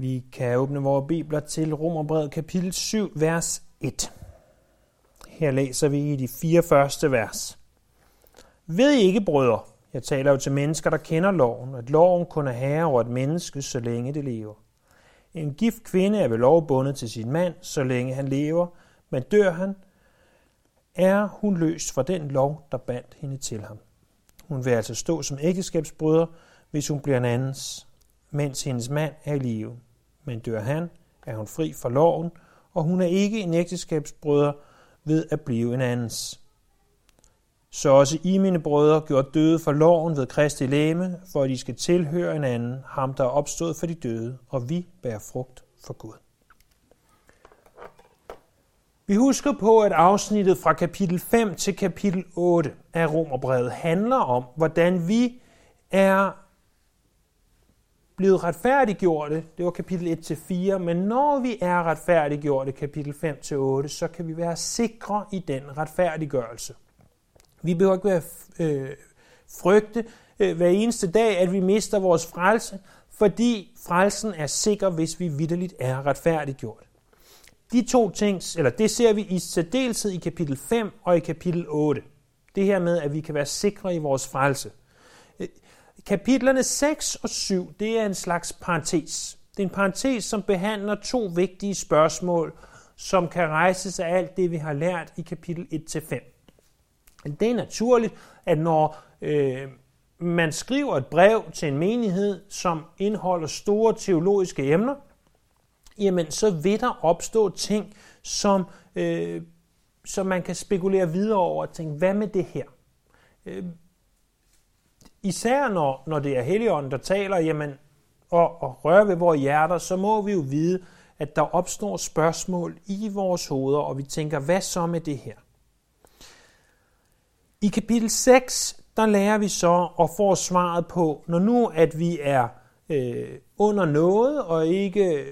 Vi kan åbne vores bibler til Romerbrevet kapitel 7, vers 1. Her læser vi i de fire første vers. Ved I ikke, brødre, jeg taler jo til mennesker, der kender loven, at loven kun er herre over et menneske, så længe det lever. En gift kvinde er ved lov bundet til sin mand, så længe han lever, men dør han, er hun løst fra den lov, der bandt hende til ham. Hun vil altså stå som ægteskabsbryder, hvis hun bliver en andens, mens hendes mand er i live. Men dør han, er hun fri fra loven, og hun er ikke en ægteskabsbrødre ved at blive en andens. Så også I, mine brødre, gjorde døde for loven ved Kristi læme, for at I skal tilhøre en anden, ham der er opstået for de døde, og vi bærer frugt for Gud. Vi husker på, at afsnittet fra kapitel 5 til kapitel 8 af Romerbrevet handler om, hvordan vi er blevet retfærdiggjorte, det var kapitel 1-4, men når vi er retfærdiggjorte, kapitel 5-8, så kan vi være sikre i den retfærdiggørelse. Vi behøver ikke være øh, frygte øh, hver eneste dag, at vi mister vores frelse, fordi frelsen er sikker, hvis vi vidderligt er retfærdiggjort. De to ting, eller det ser vi i særdeleshed i kapitel 5 og i kapitel 8. Det her med, at vi kan være sikre i vores frelse. Kapitlerne 6 og 7, det er en slags parentes. Det er en parentes, som behandler to vigtige spørgsmål, som kan rejses af alt det, vi har lært i kapitel 1-5. Det er naturligt, at når øh, man skriver et brev til en menighed, som indeholder store teologiske emner, jamen så vil der opstå ting, som, øh, som man kan spekulere videre over og tænke, hvad med det her? Øh, Især når, når det er Helligånden, der taler, jamen, og, og rører ved vores hjerter, så må vi jo vide, at der opstår spørgsmål i vores hoveder, og vi tænker, hvad så med det her? I kapitel 6, der lærer vi så og får svaret på, når nu at vi er øh, under noget og ikke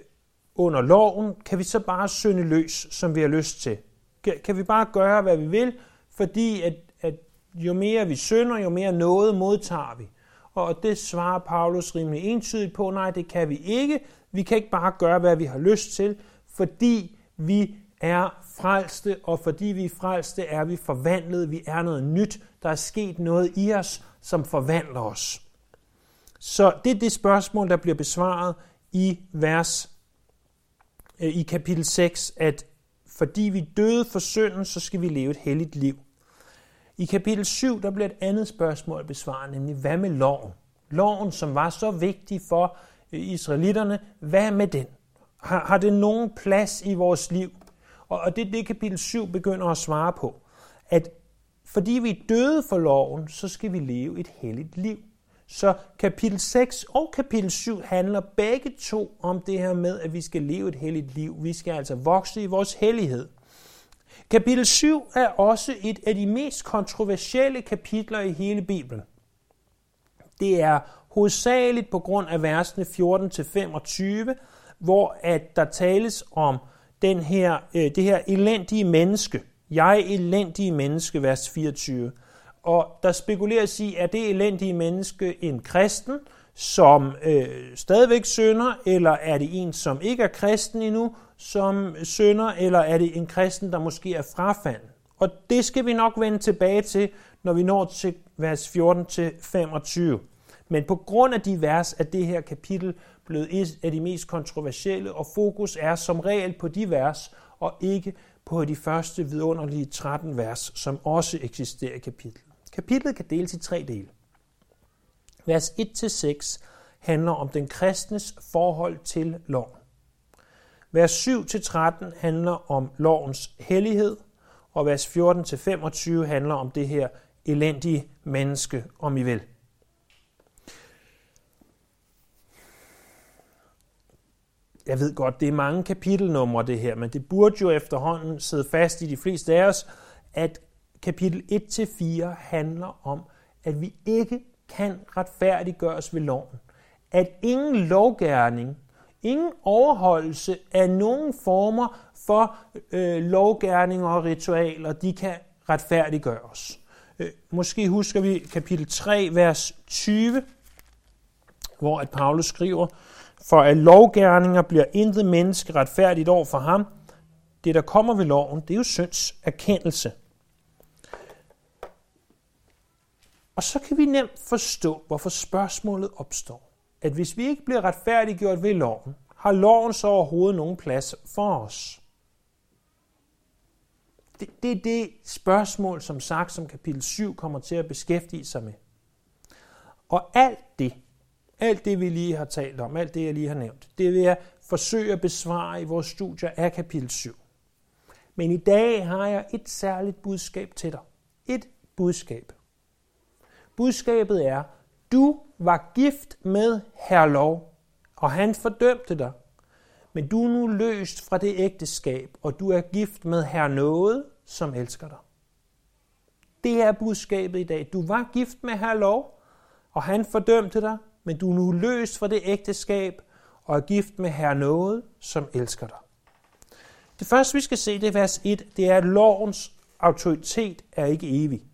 under loven, kan vi så bare synde løs, som vi har lyst til? Kan, kan vi bare gøre, hvad vi vil, fordi at jo mere vi synder, jo mere noget modtager vi. Og det svarer Paulus rimelig entydigt på, nej, det kan vi ikke. Vi kan ikke bare gøre, hvad vi har lyst til, fordi vi er frelste, og fordi vi er frelste, er vi forvandlet. Vi er noget nyt. Der er sket noget i os, som forvandler os. Så det er det spørgsmål, der bliver besvaret i vers øh, i kapitel 6, at fordi vi døde for synden, så skal vi leve et helligt liv. I kapitel 7, der bliver et andet spørgsmål besvaret, nemlig hvad med loven? Loven, som var så vigtig for øh, israelitterne, hvad med den? Har, har det nogen plads i vores liv? Og, og det er det, kapitel 7 begynder at svare på. At fordi vi er døde for loven, så skal vi leve et helligt liv. Så kapitel 6 og kapitel 7 handler begge to om det her med, at vi skal leve et helligt liv. Vi skal altså vokse i vores hellighed. Kapitel 7 er også et af de mest kontroversielle kapitler i hele Bibelen. Det er hovedsageligt på grund af versene 14-25, hvor at der tales om den her, øh, det her elendige menneske. Jeg elendige menneske, vers 24. Og der spekuleres i, er det elendige menneske en kristen, som øh, stadigvæk synder, eller er det en, som ikke er kristen endnu, som synder, eller er det en kristen, der måske er frafald? Og det skal vi nok vende tilbage til, når vi når til vers 14-25. Men på grund af de vers er det her kapitel blevet et af de mest kontroversielle, og fokus er som regel på de vers, og ikke på de første vidunderlige 13 vers, som også eksisterer i kapitlet. Kapitlet kan deles i tre dele. Vers 1-6 handler om den kristnes forhold til loven. Vers 7-13 handler om lovens hellighed, og vers 14-25 handler om det her elendige menneske, om I vil. Jeg ved godt, det er mange kapitelnumre det her, men det burde jo efterhånden sidde fast i de fleste af os, at kapitel 1-4 handler om, at vi ikke kan retfærdiggøres ved loven. At ingen lovgærning ingen overholdelse af nogen former for øh, lovgærninger og ritualer, de kan retfærdiggøres. Øh, måske husker vi kapitel 3, vers 20, hvor at Paulus skriver, For at lovgærninger bliver intet menneske retfærdigt over for ham. Det, der kommer ved loven, det er jo synds erkendelse. Og så kan vi nemt forstå, hvorfor spørgsmålet opstår. At hvis vi ikke bliver retfærdiggjort ved loven, har loven så overhovedet nogen plads for os? Det, det er det spørgsmål, som sagt, som kapitel 7 kommer til at beskæftige sig med. Og alt det, alt det vi lige har talt om, alt det jeg lige har nævnt, det vil jeg forsøge at besvare i vores studier af kapitel 7. Men i dag har jeg et særligt budskab til dig. Et budskab. Budskabet er, du var gift med herlov, og han fordømte dig. Men du er nu løst fra det ægteskab, og du er gift med herr noget, som elsker dig. Det er budskabet i dag. Du var gift med herr lov, og han fordømte dig, men du er nu løst fra det ægteskab, og er gift med herr noget, som elsker dig. Det første, vi skal se, det er vers 1, det er, at lovens autoritet er ikke evig.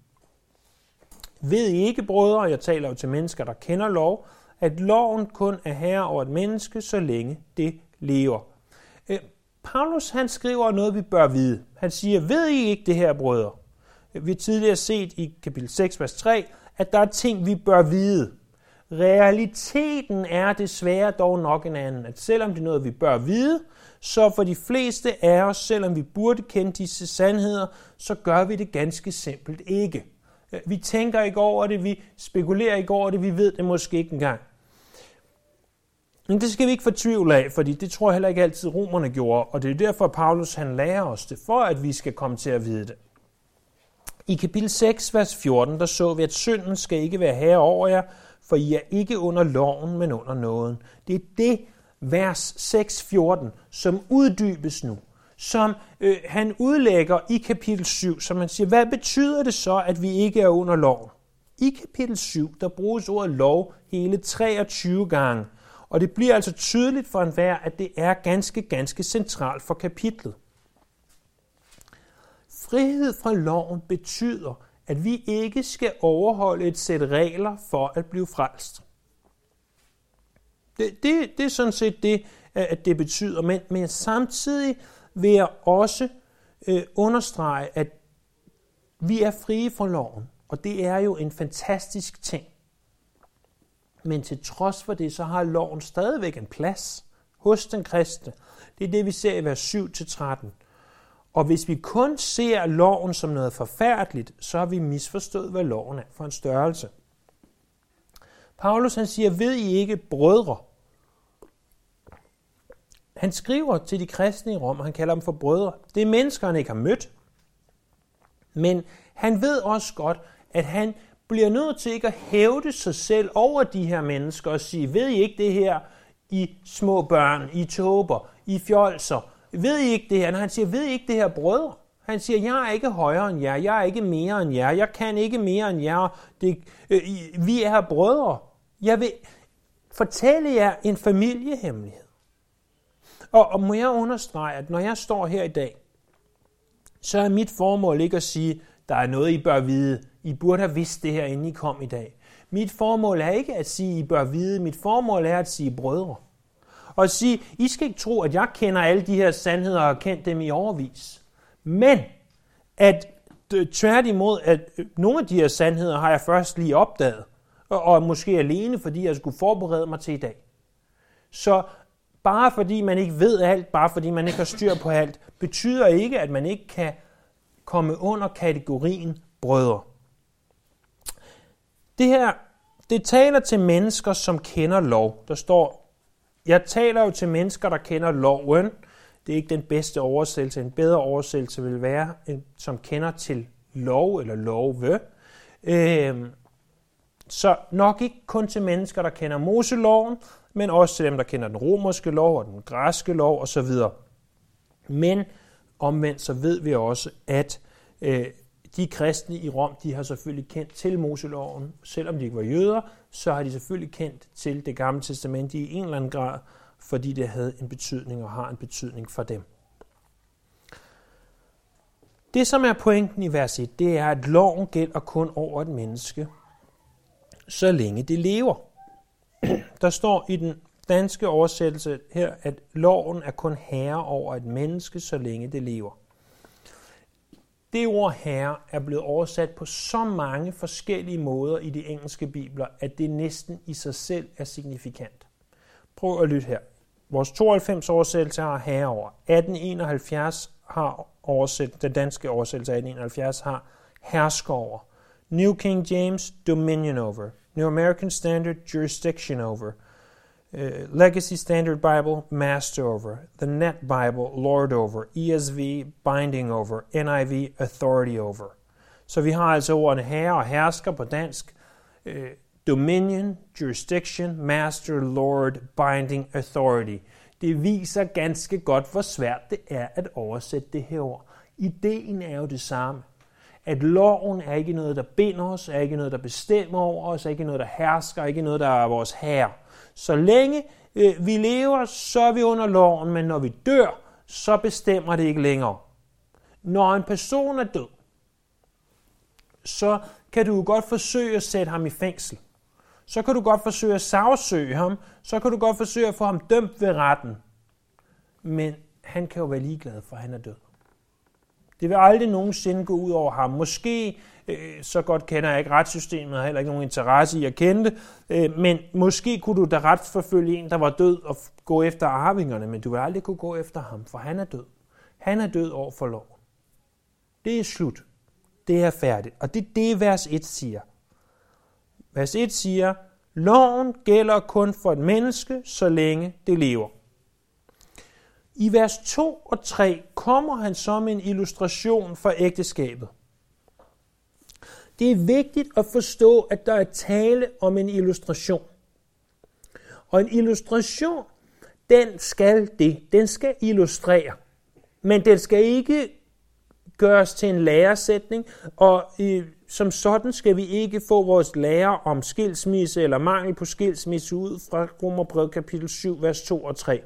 Ved I ikke, brødre, jeg taler jo til mennesker, der kender lov, at loven kun er herre over et menneske, så længe det lever. Øh, Paulus han skriver noget, vi bør vide. Han siger, ved I ikke det her, brødre? Vi har tidligere set i kapitel 6, vers 3, at der er ting, vi bør vide. Realiteten er desværre dog nok en anden, at selvom det er noget, vi bør vide, så for de fleste af os, selvom vi burde kende disse sandheder, så gør vi det ganske simpelt ikke. Vi tænker ikke over det, vi spekulerer ikke over det, vi ved det måske ikke engang. Men det skal vi ikke fortvivle af, fordi det tror jeg heller ikke altid romerne gjorde, og det er derfor, at Paulus han lærer os det, for at vi skal komme til at vide det. I kapitel 6, vers 14, der så vi, at synden skal ikke være herre over jer, for I er ikke under loven, men under nåden. Det er det, vers 6-14, som uddybes nu, som øh, han udlægger i kapitel 7, så man siger, hvad betyder det så, at vi ikke er under loven? I kapitel 7, der bruges ordet lov hele 23 gange, og det bliver altså tydeligt for enhver, at det er ganske, ganske centralt for kapitlet. Frihed fra loven betyder, at vi ikke skal overholde et sæt regler for at blive frelst. Det, det, det er sådan set det, at det betyder. Men, men samtidig vil jeg også øh, understrege, at vi er frie fra loven. Og det er jo en fantastisk ting. Men til trods for det, så har loven stadigvæk en plads hos den kristne. Det er det, vi ser i vers 7-13. Og hvis vi kun ser loven som noget forfærdeligt, så har vi misforstået, hvad loven er for en størrelse. Paulus han siger, ved I ikke, brødre? Han skriver til de kristne i Rom, og han kalder dem for brødre. Det er mennesker, han ikke har mødt. Men han ved også godt, at han bliver nødt til ikke at hævde sig selv over de her mennesker og sige, ved I ikke det her, I små børn, I tåber, I fjolser, ved I ikke det her? Når han siger, ved I ikke det her, brødre? Han siger, jeg er ikke højere end jer, jeg er ikke mere end jer, jeg kan ikke mere end jer, det, øh, vi er brødre. Jeg vil fortælle jer en familiehemmelighed. Og, og må jeg understrege, at når jeg står her i dag, så er mit formål ikke at sige, der er noget, I bør vide. I burde have vidst det her, inden I kom i dag. Mit formål er ikke at sige, I bør vide. Mit formål er at sige brødre. Og at sige, I skal ikke tro, at jeg kender alle de her sandheder og har kendt dem i overvis. Men at tværtimod, at nogle af de her sandheder har jeg først lige opdaget. Og, og måske alene, fordi jeg skulle forberede mig til i dag. Så bare fordi man ikke ved alt, bare fordi man ikke har styr på alt, betyder ikke, at man ikke kan komme under kategorien brødre. Det her, det taler til mennesker, som kender lov. Der står, jeg taler jo til mennesker, der kender loven. Det er ikke den bedste oversættelse. En bedre oversættelse vil være, som kender til lov eller love. Øh, så nok ikke kun til mennesker, der kender Moseloven, men også til dem, der kender den romerske lov og den græske lov osv. Men omvendt så ved vi også, at øh, de kristne i Rom, de har selvfølgelig kendt til Moseloven. Selvom de ikke var jøder, så har de selvfølgelig kendt til det gamle testamente i en eller anden grad, fordi det havde en betydning og har en betydning for dem. Det, som er pointen i vers 1, det er, at loven gælder kun over et menneske, så længe det lever. Der står i den danske oversættelse her, at loven er kun herre over et menneske, så længe det lever. Det ord herre er blevet oversat på så mange forskellige måder i de engelske bibler, at det næsten i sig selv er signifikant. Prøv at lytte her. Vores 92 oversættelse har herre over. 1871 har oversæt, den danske oversættelse af 1871 har hersker over. New King James, dominion over. New American Standard, jurisdiction over. Uh, Legacy Standard Bible, master over. The Net Bible, lord over. ESV, binding over. NIV, authority over. Så vi har altså ordene herre og hersker på dansk. Uh, dominion, jurisdiction, master, lord, binding, authority. Det viser ganske godt, hvor svært det er at oversætte det her ord. Ideen er jo det samme. At loven er ikke noget, der binder os, er ikke noget, der bestemmer over os, er ikke noget, der hersker, er ikke noget, der er vores herre. Så længe øh, vi lever, så er vi under loven, men når vi dør, så bestemmer det ikke længere. Når en person er død, så kan du godt forsøge at sætte ham i fængsel. Så kan du godt forsøge at sagsøge ham, så kan du godt forsøge at få ham dømt ved retten. Men han kan jo være ligeglad, for han er død. Det vil aldrig nogensinde gå ud over ham. Måske, øh, så godt kender jeg ikke retssystemet, har heller ikke nogen interesse i at kende det, øh, men måske kunne du da retsforfølge en, der var død, og gå efter arvingerne, men du vil aldrig kunne gå efter ham, for han er død. Han er død over for lov. Det er slut. Det er færdigt. Og det er det, vers 1 siger. Vers 1 siger, loven gælder kun for et menneske, så længe det lever. I vers 2 og 3 kommer han som en illustration for ægteskabet. Det er vigtigt at forstå, at der er tale om en illustration. Og en illustration, den skal det. Den skal illustrere. Men den skal ikke gøres til en læresætning, og øh, som sådan skal vi ikke få vores lære om skilsmisse eller mangel på skilsmisse ud fra Romerbrevet kapitel 7, vers 2 og 3.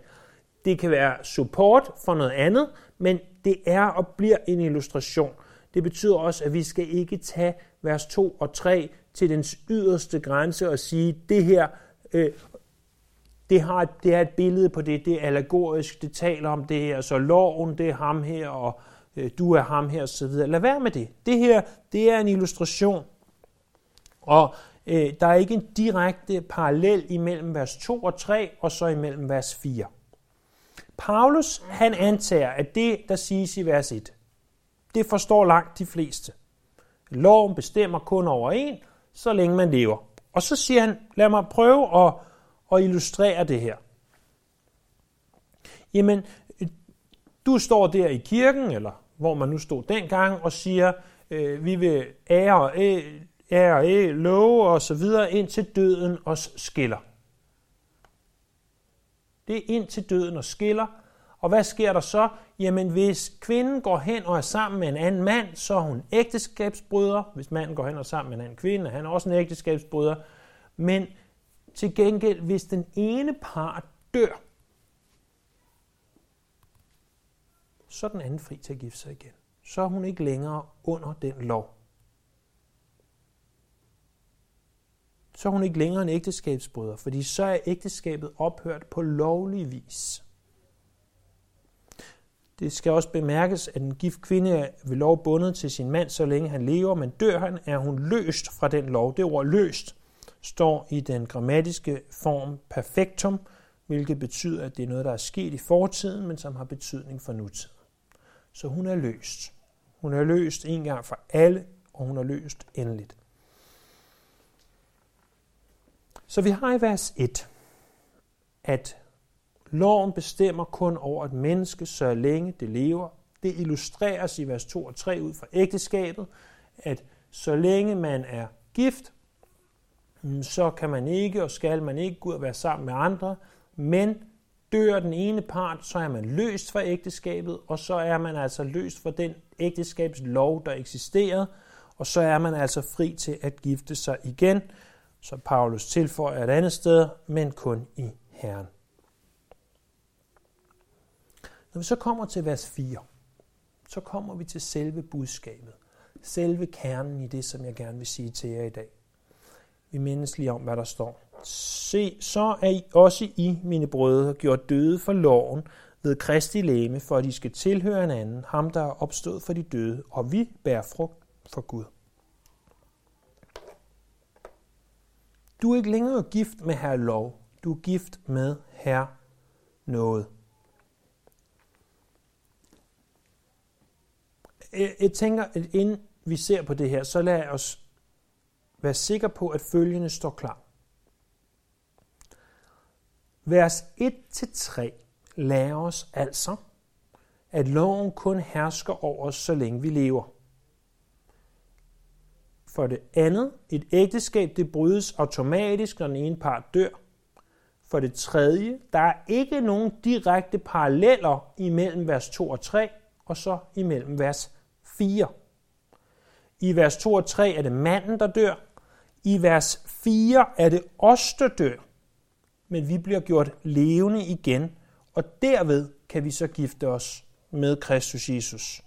Det kan være support for noget andet, men det er og bliver en illustration. Det betyder også, at vi skal ikke tage vers 2 og 3 til dens yderste grænse og sige, det her øh, det, har, det er et billede på det, det er allegorisk, det taler om det her, så loven, det er ham her, og øh, du er ham her, osv. Lad være med det. Det her, det er en illustration. Og øh, der er ikke en direkte parallel imellem vers 2 og 3, og så imellem vers 4. Paulus, han antager, at det, der siges i vers 1, det forstår langt de fleste. Loven bestemmer kun over en, så længe man lever. Og så siger han, lad mig prøve at, at illustrere det her. Jamen, du står der i kirken, eller hvor man nu stod dengang, og siger, øh, vi vil ære, ære, ære, love og så videre, indtil døden os skiller. Det er indtil døden og skiller. Og hvad sker der så? Jamen, hvis kvinden går hen og er sammen med en anden mand, så er hun ægteskabsbryder. Hvis manden går hen og er sammen med en anden kvinde, han er også en ægteskabsbryder. Men til gengæld, hvis den ene part dør, så er den anden fri til at gifte sig igen. Så er hun ikke længere under den lov. Så er hun ikke længere en ægteskabsbryder, fordi så er ægteskabet ophørt på lovlig vis. Det skal også bemærkes, at en gift kvinde er ved lov bundet til sin mand, så længe han lever, men dør han, er hun løst fra den lov. Det ord løst står i den grammatiske form perfektum, hvilket betyder, at det er noget, der er sket i fortiden, men som har betydning for nutiden. Så hun er løst. Hun er løst en gang for alle, og hun er løst endeligt. Så vi har i vers 1, at loven bestemmer kun over et menneske, så længe det lever. Det illustreres i vers 2 og 3 ud fra ægteskabet, at så længe man er gift, mm, så kan man ikke og skal man ikke gå ud og være sammen med andre, men Dør den ene part, så er man løst fra ægteskabet, og så er man altså løst fra den ægteskabslov, der eksisterede, og så er man altså fri til at gifte sig igen, så Paulus tilføjer et andet sted, men kun i Herren. Når vi så kommer til vers 4, så kommer vi til selve budskabet. Selve kernen i det, som jeg gerne vil sige til jer i dag. Vi mindes lige om, hvad der står. Se, så er I også I, mine brødre, gjort døde for loven ved Kristi læme, for at I skal tilhøre en anden, ham der er opstået for de døde, og vi bærer frugt for Gud. Du er ikke længere gift med herre lov, du er gift med herre noget. Jeg tænker, at inden vi ser på det her, så lad os være sikre på, at følgende står klar. Vers 1-3 lærer os altså, at loven kun hersker over os, så længe vi lever. For det andet, et ægteskab det brydes automatisk, når den ene part dør. For det tredje, der er ikke nogen direkte paralleller imellem vers 2 og 3, og så imellem vers 4. I vers 2 og 3 er det manden, der dør. I vers 4 er det os, der dør. Men vi bliver gjort levende igen, og derved kan vi så gifte os med Kristus Jesus.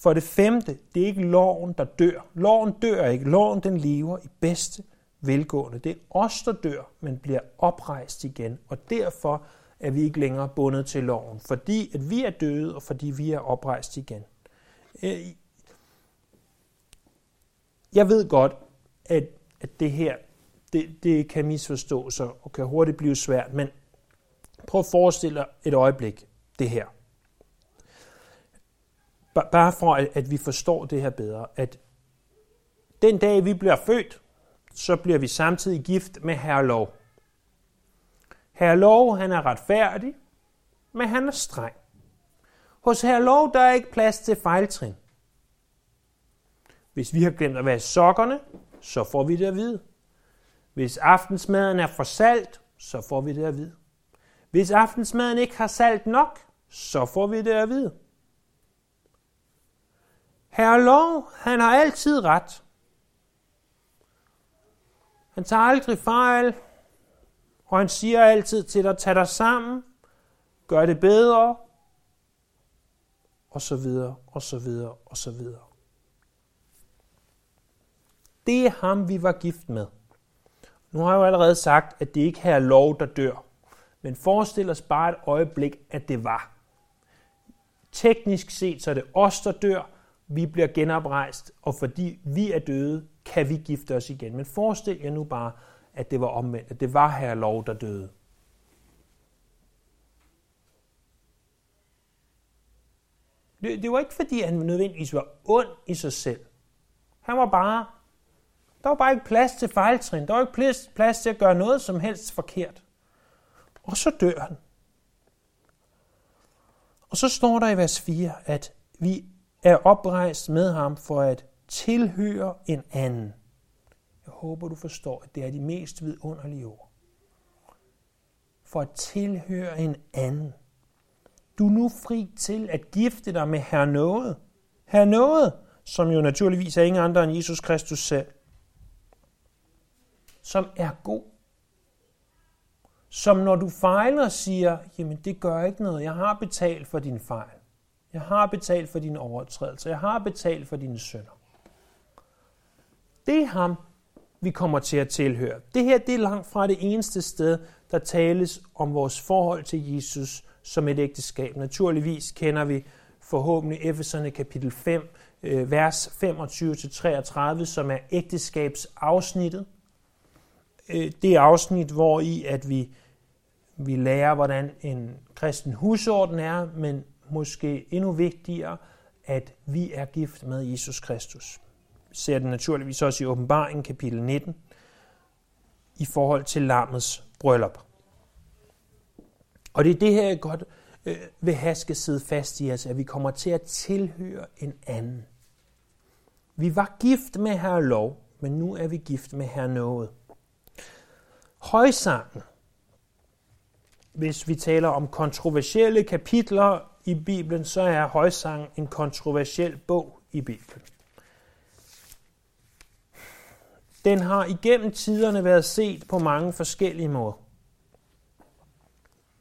For det femte, det er ikke loven, der dør. Loven dør ikke. Loven, den lever i bedste velgående. Det er os, der dør, men bliver oprejst igen. Og derfor er vi ikke længere bundet til loven. Fordi at vi er døde, og fordi vi er oprejst igen. Øh, jeg ved godt, at, at det her, det, det kan misforstås og kan hurtigt blive svært, men prøv at forestille dig et øjeblik det her. Bare for, at vi forstår det her bedre, at den dag, vi bliver født, så bliver vi samtidig gift med Herre Lov. Lov, han er retfærdig, men han er streng. Hos Herre Lov, der er ikke plads til fejltrin. Hvis vi har glemt at være sokkerne, så får vi det at vide. Hvis aftensmaden er for salt, så får vi det at vide. Hvis aftensmaden ikke har salt nok, så får vi det at vide. Herre Lov, han har altid ret. Han tager aldrig fejl, og han siger altid til dig, tag dig sammen, gør det bedre, og så videre, og så videre, og så videre. Det er ham, vi var gift med. Nu har jeg jo allerede sagt, at det ikke er lov, der dør. Men forestil os bare et øjeblik, at det var. Teknisk set så er det os, der dør, vi bliver genoprejst, og fordi vi er døde, kan vi gifte os igen. Men forestil jer nu bare, at det var omvendt, at det var herre lov, der døde. Det, det var ikke fordi, han nødvendigvis var ond i sig selv. Han var bare, der var bare ikke plads til fejltrin. Der var ikke plads, plads til at gøre noget som helst forkert. Og så dør han. Og så står der i vers 4, at vi er oprejst med ham for at tilhøre en anden. Jeg håber, du forstår, at det er de mest vidunderlige ord. For at tilhøre en anden. Du er nu fri til at gifte dig med her Noget. Her Noget, som jo naturligvis er ingen andre end Jesus Kristus selv. Som er god. Som når du fejler, siger, jamen det gør ikke noget, jeg har betalt for din fejl. Jeg har betalt for dine overtrædelser. Jeg har betalt for dine sønder. Det er ham, vi kommer til at tilhøre. Det her det er langt fra det eneste sted, der tales om vores forhold til Jesus som et ægteskab. Naturligvis kender vi forhåbentlig Efeserne kapitel 5, øh, vers 25-33, som er ægteskabsafsnittet. Øh, det er afsnit, hvor i at vi, vi lærer, hvordan en kristen husorden er, men måske endnu vigtigere, at vi er gift med Jesus Kristus. Vi ser det naturligvis også i åbenbaringen kapitel 19 i forhold til lammets bryllup. Og det er det her, jeg godt øh, vil have skal sidde fast i os, at vi kommer til at tilhøre en anden. Vi var gift med herre lov, men nu er vi gift med herre noget. Højsangen, hvis vi taler om kontroversielle kapitler i Bibelen, så er højsang en kontroversiel bog i Bibelen. Den har igennem tiderne været set på mange forskellige måder.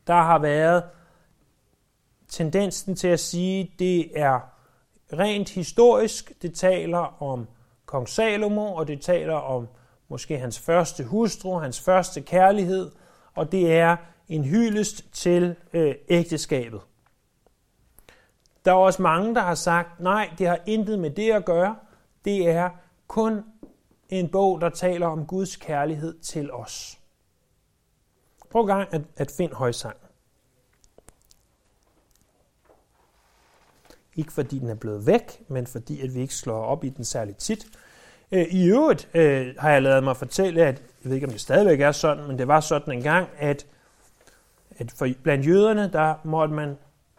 Der har været tendensen til at sige, at det er rent historisk. Det taler om kong Salomo, og det taler om måske hans første hustru, hans første kærlighed, og det er en hyldest til øh, ægteskabet. Der er også mange, der har sagt, nej, det har intet med det at gøre. Det er kun en bog, der taler om Guds kærlighed til os. Prøv gang at, at finde højsang. Ikke fordi den er blevet væk, men fordi at vi ikke slår op i den særligt tit. Øh, I øvrigt øh, har jeg lavet mig fortælle, at jeg ved ikke, om det stadigvæk er sådan, men det var sådan en gang, at, at for, blandt jøderne, der måtte man,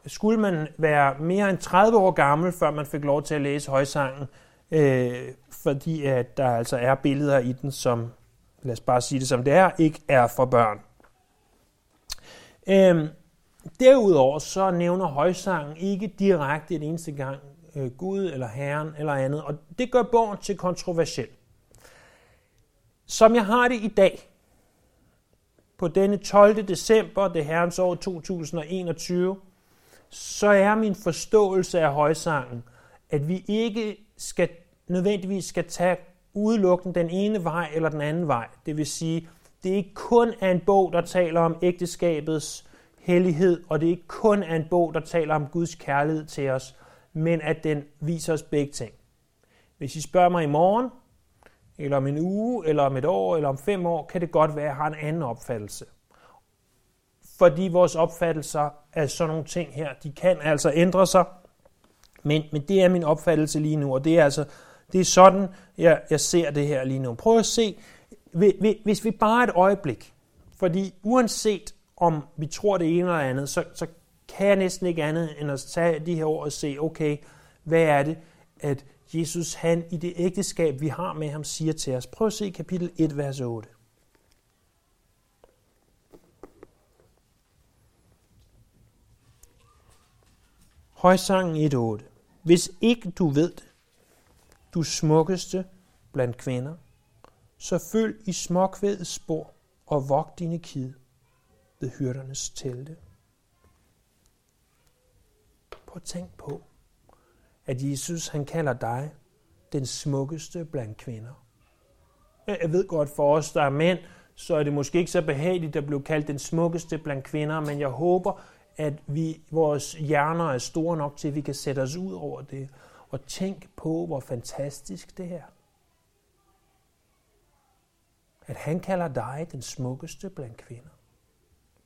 skulle man være mere end 30 år gammel, før man fik lov til at læse højsangen, øh, fordi at der altså er billeder i den, som, lad os bare sige det som det er, ikke er for børn. Øh, derudover så nævner højsangen ikke direkte en eneste gang øh, Gud eller Herren eller andet, og det gør bogen til kontroversiel. Som jeg har det i dag, på denne 12. december, det herrens år 2021, så er min forståelse af højsangen, at vi ikke skal, nødvendigvis skal tage udelukkende den ene vej eller den anden vej. Det vil sige, det er ikke kun er en bog, der taler om ægteskabets hellighed, og det er ikke kun er en bog, der taler om Guds kærlighed til os, men at den viser os begge ting. Hvis I spørger mig i morgen, eller om en uge, eller om et år, eller om fem år, kan det godt være, at jeg har en anden opfattelse. Fordi vores opfattelser af sådan nogle ting her, de kan altså ændre sig, men, men det er min opfattelse lige nu, og det er altså det er sådan, jeg, jeg ser det her lige nu. Prøv at se, hvis vi bare et øjeblik, fordi uanset om vi tror det ene eller andet, så, så kan jeg næsten ikke andet end at tage de her ord og se, okay, hvad er det, at Jesus han i det ægteskab, vi har med ham, siger til os. Prøv at se kapitel 1, vers 8. Højsangen 1.8. Hvis ikke du ved det, du smukkeste blandt kvinder, så følg i småkvædets spor og vogt dine kid ved hyrdernes telte. Prøv at tænk på, at Jesus han kalder dig den smukkeste blandt kvinder. Jeg ved godt for os, der er mænd, så er det måske ikke så behageligt at blive kaldt den smukkeste blandt kvinder, men jeg håber, at vi, vores hjerner er store nok til, at vi kan sætte os ud over det og tænk på, hvor fantastisk det er. At han kalder dig den smukkeste blandt kvinder.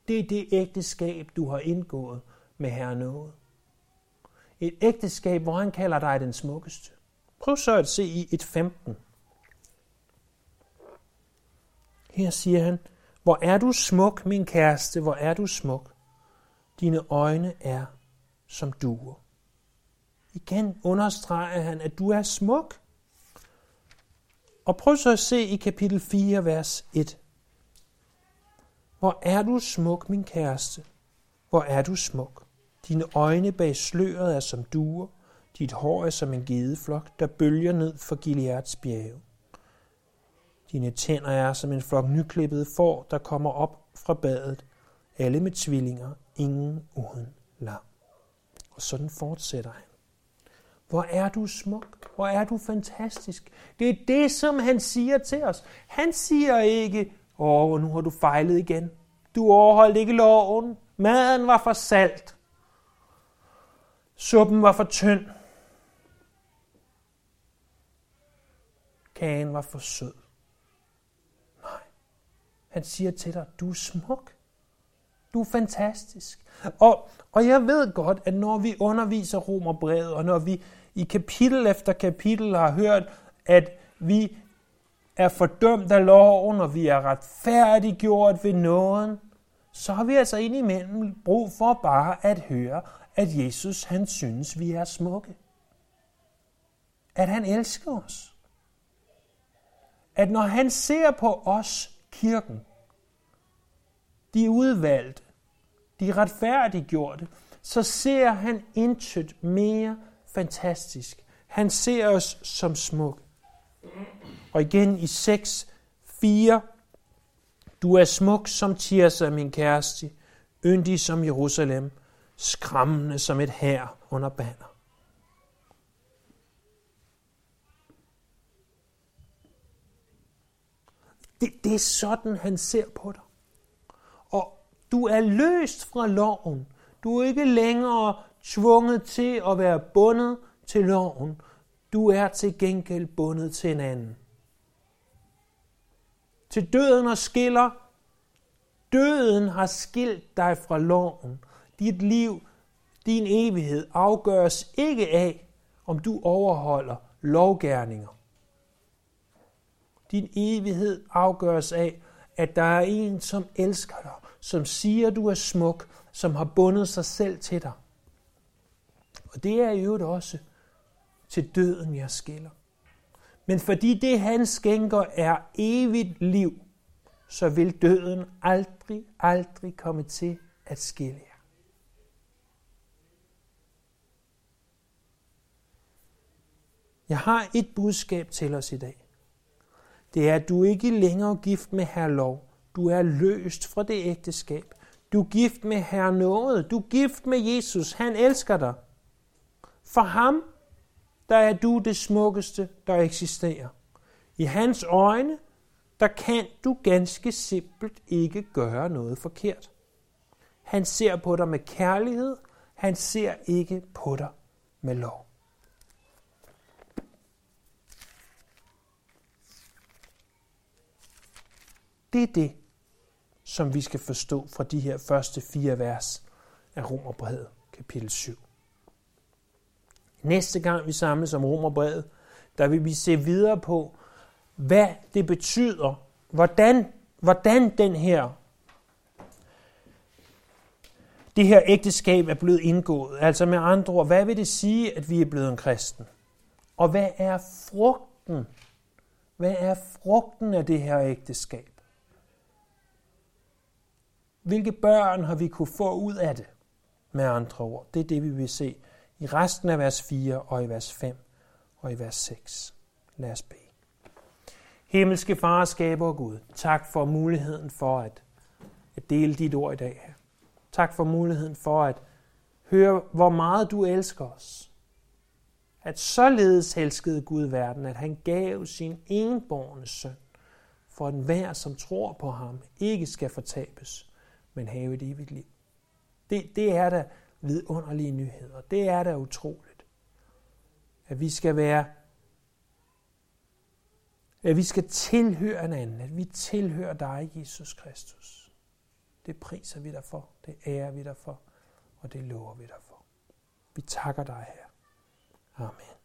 Det er det ægteskab, du har indgået med Herre Noget. Et ægteskab, hvor han kalder dig den smukkeste. Prøv så at se i et 15. Her siger han, hvor er du smuk, min kæreste, hvor er du smuk. Dine øjne er som duer. Igen understreger han, at du er smuk. Og prøv så at se i kapitel 4, vers 1. Hvor er du smuk, min kæreste? Hvor er du smuk? Dine øjne bag sløret er som duer, dit hår er som en gedeflok, der bølger ned for Gileads bjerge. Dine tænder er som en flok nyklippede får, der kommer op fra badet, alle med tvillinger, ingen uden lam. Og sådan fortsætter han. Hvor er du smuk. Hvor er du fantastisk. Det er det, som han siger til os. Han siger ikke, åh, nu har du fejlet igen. Du overholdt ikke loven. Maden var for salt. Suppen var for tynd. Kagen var for sød. Nej. Han siger til dig, du er smuk. Du er fantastisk. Og, og jeg ved godt, at når vi underviser romerbrevet, og når vi i kapitel efter kapitel har hørt, at vi er fordømt af loven, og vi er retfærdiggjort ved nåden, så har vi altså indimellem brug for bare at høre, at Jesus han synes, vi er smukke. At han elsker os. At når han ser på os, kirken, de udvalgte, de retfærdiggjorte, så ser han intet mere fantastisk. Han ser os som smuk. Og igen i 6, 4. Du er smuk som Tirsa, min kæreste, yndig som Jerusalem, skræmmende som et hær under banner. Det, det er sådan, han ser på dig. Du er løst fra loven. Du er ikke længere tvunget til at være bundet til loven. Du er til gengæld bundet til en anden. Til døden og skiller. Døden har skilt dig fra loven. Dit liv, din evighed afgøres ikke af, om du overholder lovgærninger. Din evighed afgøres af, at der er en, som elsker dig, som siger, du er smuk, som har bundet sig selv til dig. Og det er i øvrigt også til døden, jeg skiller. Men fordi det, han skænker, er evigt liv, så vil døden aldrig, aldrig komme til at skille jer. Jeg har et budskab til os i dag. Det er, at du ikke længere er gift med herr lov. Du er løst fra det ægteskab. Du er gift med herre noget. Du er gift med Jesus. Han elsker dig. For ham, der er du det smukkeste, der eksisterer. I hans øjne, der kan du ganske simpelt ikke gøre noget forkert. Han ser på dig med kærlighed. Han ser ikke på dig med lov. Det er det, som vi skal forstå fra de her første fire vers af Romerbrevet, kapitel 7. Næste gang vi samles om Romerbrevet, der vil vi se videre på, hvad det betyder, hvordan, hvordan den her det her ægteskab er blevet indgået. Altså med andre ord, hvad vil det sige, at vi er blevet en kristen? Og hvad er frugten? Hvad er frugten af det her ægteskab? Hvilke børn har vi kunne få ud af det? Med andre ord, det er det, vi vil se i resten af vers 4 og i vers 5 og i vers 6. Lad os bede. Himmelske Far, skaber og Gud, tak for muligheden for at, at dele dit ord i dag her. Tak for muligheden for at høre, hvor meget du elsker os. At således elskede Gud verden, at han gav sin enborne søn, for at enhver, som tror på ham, ikke skal fortabes, men have et evigt liv. Det, det er da vidunderlige nyheder. Det er da utroligt. At vi skal være at vi skal tilhøre en anden, at vi tilhører dig, Jesus Kristus. Det priser vi dig for, det ærer vi dig for, og det lover vi dig for. Vi takker dig her. Amen.